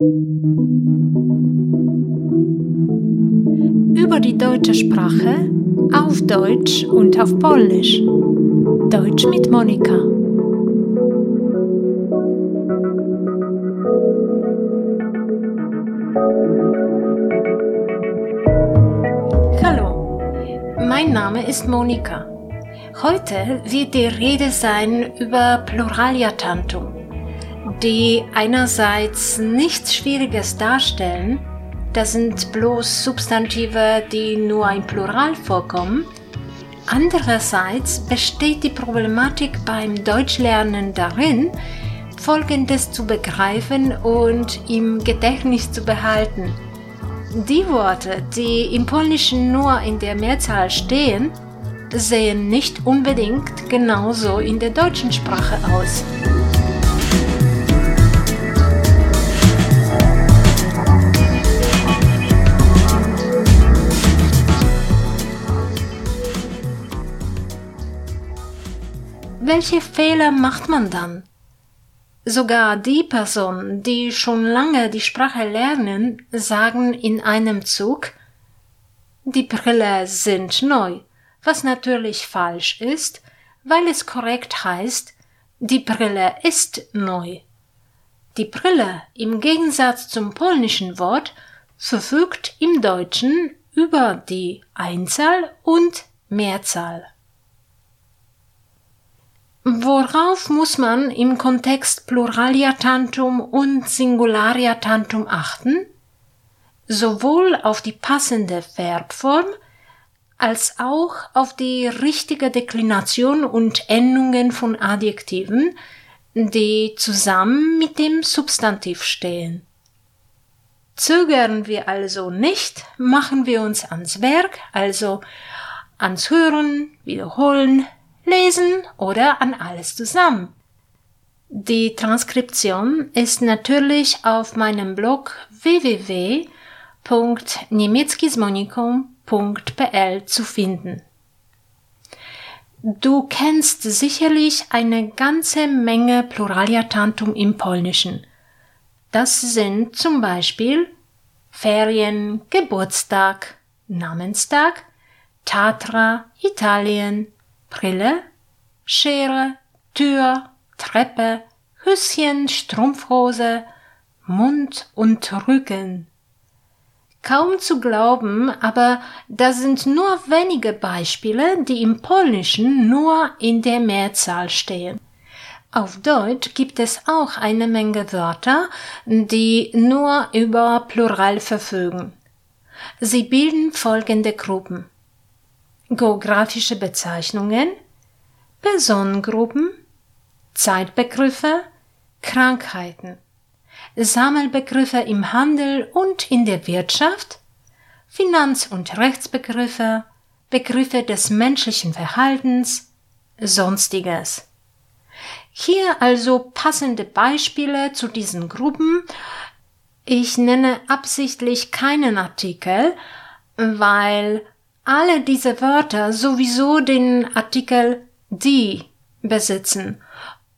Über die deutsche Sprache auf Deutsch und auf Polnisch. Deutsch mit Monika. Hallo, mein Name ist Monika. Heute wird die Rede sein über Pluraliatantum die einerseits nichts Schwieriges darstellen, das sind bloß Substantive, die nur im Plural vorkommen. Andererseits besteht die Problematik beim Deutschlernen darin, Folgendes zu begreifen und im Gedächtnis zu behalten. Die Worte, die im Polnischen nur in der Mehrzahl stehen, sehen nicht unbedingt genauso in der deutschen Sprache aus. Welche Fehler macht man dann? Sogar die Personen, die schon lange die Sprache lernen, sagen in einem Zug, die Brille sind neu, was natürlich falsch ist, weil es korrekt heißt, die Brille ist neu. Die Brille im Gegensatz zum polnischen Wort verfügt im Deutschen über die Einzahl und Mehrzahl. Worauf muss man im Kontext Pluralia Tantum und Singularia Tantum achten? Sowohl auf die passende Verbform als auch auf die richtige Deklination und Endungen von Adjektiven, die zusammen mit dem Substantiv stehen. Zögern wir also nicht, machen wir uns ans Werk, also ans Hören, Wiederholen, lesen oder an alles zusammen. Die Transkription ist natürlich auf meinem Blog www.niemieckismonikum.pl zu finden. Du kennst sicherlich eine ganze Menge Pluraliatantum im Polnischen. Das sind zum Beispiel Ferien, Geburtstag, Namenstag, Tatra, Italien, Brille, Schere, Tür, Treppe, Höschen, Strumpfhose, Mund und Rücken. Kaum zu glauben, aber das sind nur wenige Beispiele, die im Polnischen nur in der Mehrzahl stehen. Auf Deutsch gibt es auch eine Menge Wörter, die nur über Plural verfügen. Sie bilden folgende Gruppen geografische Bezeichnungen, Personengruppen, Zeitbegriffe, Krankheiten, Sammelbegriffe im Handel und in der Wirtschaft, Finanz- und Rechtsbegriffe, Begriffe des menschlichen Verhaltens, Sonstiges. Hier also passende Beispiele zu diesen Gruppen. Ich nenne absichtlich keinen Artikel, weil alle diese Wörter sowieso den Artikel die besitzen.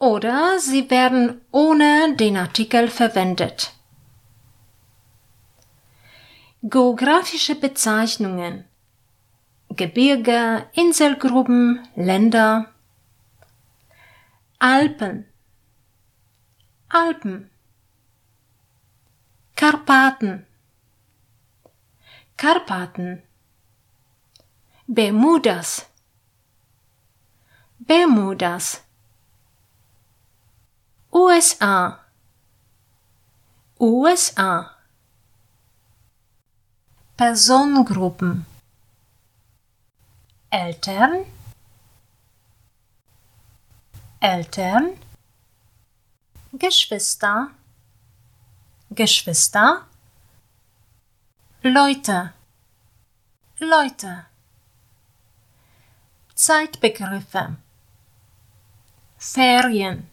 Oder sie werden ohne den Artikel verwendet. Geografische Bezeichnungen. Gebirge, Inselgruppen, Länder. Alpen. Alpen. Karpaten. Karpaten Bermudas. Bermudas. USA USA Personengruppen. Eltern. Eltern. Geschwister. Geschwister. Leute. Leute Zeitbegriffe. Ferien.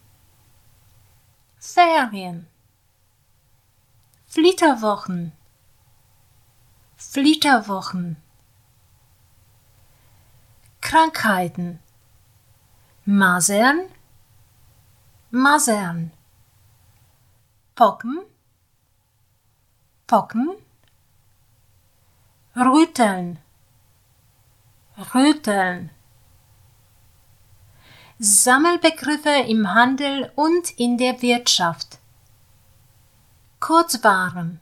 Ferien. Flitterwochen. Flitterwochen. Krankheiten. Masern. Masern. Pocken. Pocken, rütteln, rütteln. Sammelbegriffe im Handel und in der Wirtschaft. Kurzwaren,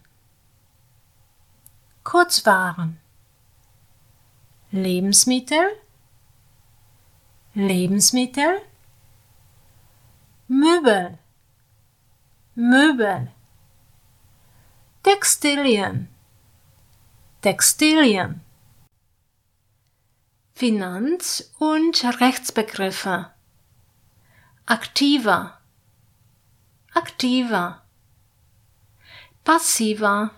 Kurzwaren. Lebensmittel, Lebensmittel. Möbel, Möbel. Textilien, Textilien. Finanz- und Rechtsbegriffe. Aktiver, aktiver. Passiver,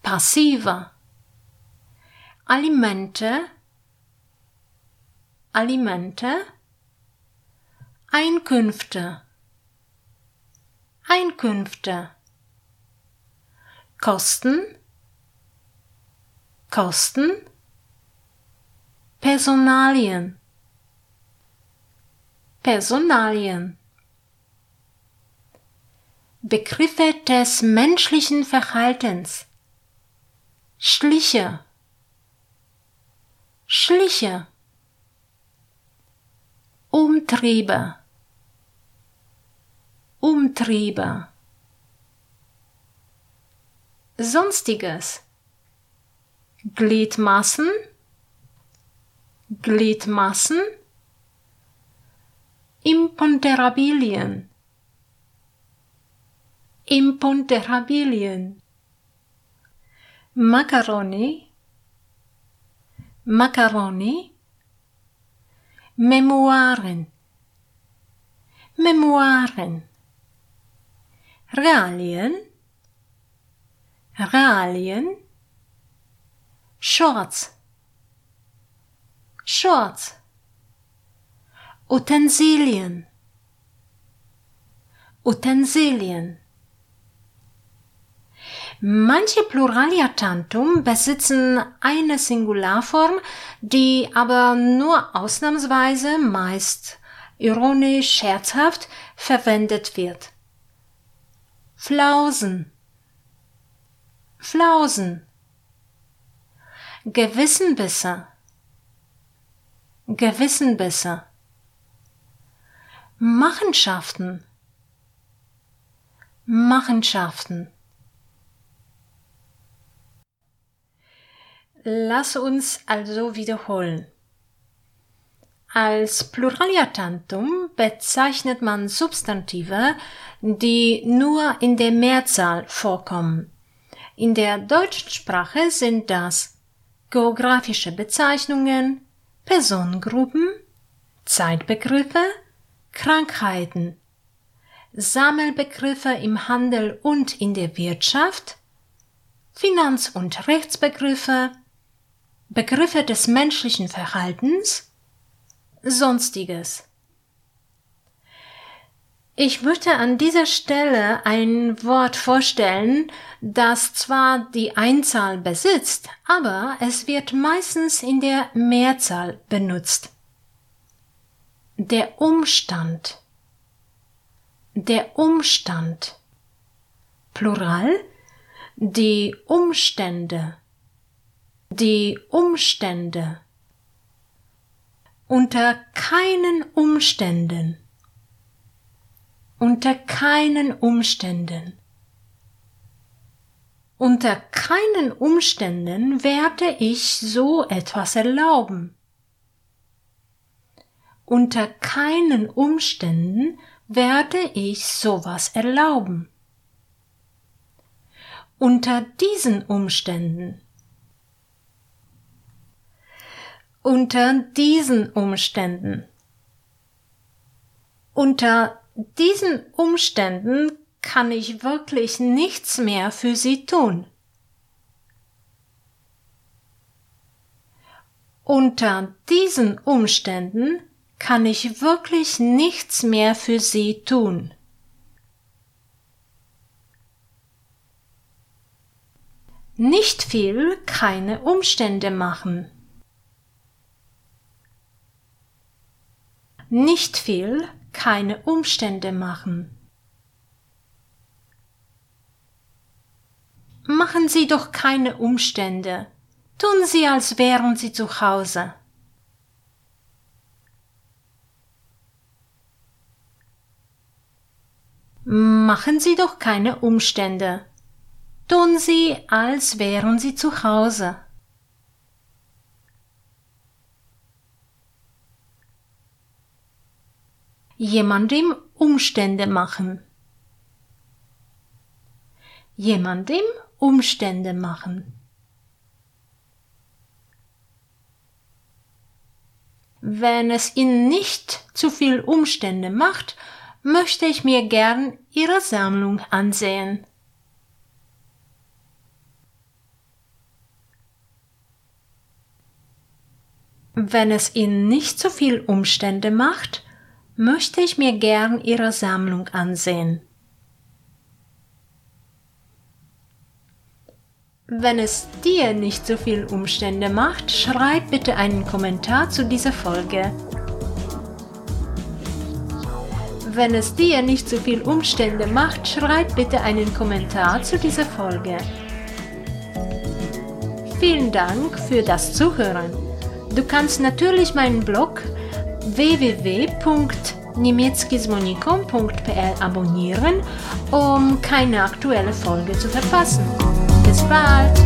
passiver. Alimente, Alimente. Einkünfte, Einkünfte. Kosten, Kosten. Personalien, Personalien. Begriffe des menschlichen Verhaltens. Schliche, Schliche. Umtriebe, Umtriebe. Sonstiges. Gliedmassen, Gliedmassen. Imponderabilien, Imponderabilien. Macaroni, Macaroni. Memoiren, Memoiren. Realien, Realien. Shorts, Shorts. Utensilien, Utensilien. Manche Pluralia-Tantum besitzen eine Singularform, die aber nur ausnahmsweise meist ironisch scherzhaft verwendet wird. Flausen. Flausen. Gewissenbisse Gewissenbisse Machenschaften Machenschaften Lass uns also wiederholen. Als Pluraliatantum bezeichnet man Substantive, die nur in der Mehrzahl vorkommen. In der deutschen Sprache sind das geografische Bezeichnungen, Personengruppen, Zeitbegriffe, Krankheiten, Sammelbegriffe im Handel und in der Wirtschaft, Finanz- und Rechtsbegriffe, Begriffe des menschlichen Verhaltens, Sonstiges. Ich möchte an dieser Stelle ein Wort vorstellen, das zwar die Einzahl besitzt, aber es wird meistens in der Mehrzahl benutzt. Der Umstand. Der Umstand. Plural. Die Umstände die Umstände. Unter keinen Umständen. Unter keinen Umständen. Unter keinen Umständen werde ich so etwas erlauben. Unter keinen Umständen werde ich sowas erlauben. Unter diesen Umständen unter diesen Umständen. Unter diesen Umständen kann ich wirklich nichts mehr für sie tun. Unter diesen Umständen kann ich wirklich nichts mehr für sie tun. Nicht viel keine Umstände machen. Nicht viel, keine Umstände machen. Machen Sie doch keine Umstände. Tun Sie, als wären Sie zu Hause. Machen Sie doch keine Umstände. Tun Sie, als wären Sie zu Hause. Jemandem Umstände machen. Jemandem Umstände machen. Wenn es Ihnen nicht zu viel Umstände macht, möchte ich mir gern Ihre Sammlung ansehen. Wenn es Ihnen nicht zu viel Umstände macht, möchte ich mir gern Ihre Sammlung ansehen. Wenn es dir nicht so viel Umstände macht, schreib bitte einen Kommentar zu dieser Folge. Wenn es dir nicht so viel Umstände macht, schreib bitte einen Kommentar zu dieser Folge. Vielen Dank für das Zuhören. Du kannst natürlich meinen Blog www.niemieckizmonikom.pl abonnieren, um keine aktuelle Folge zu verpassen. Bis bald!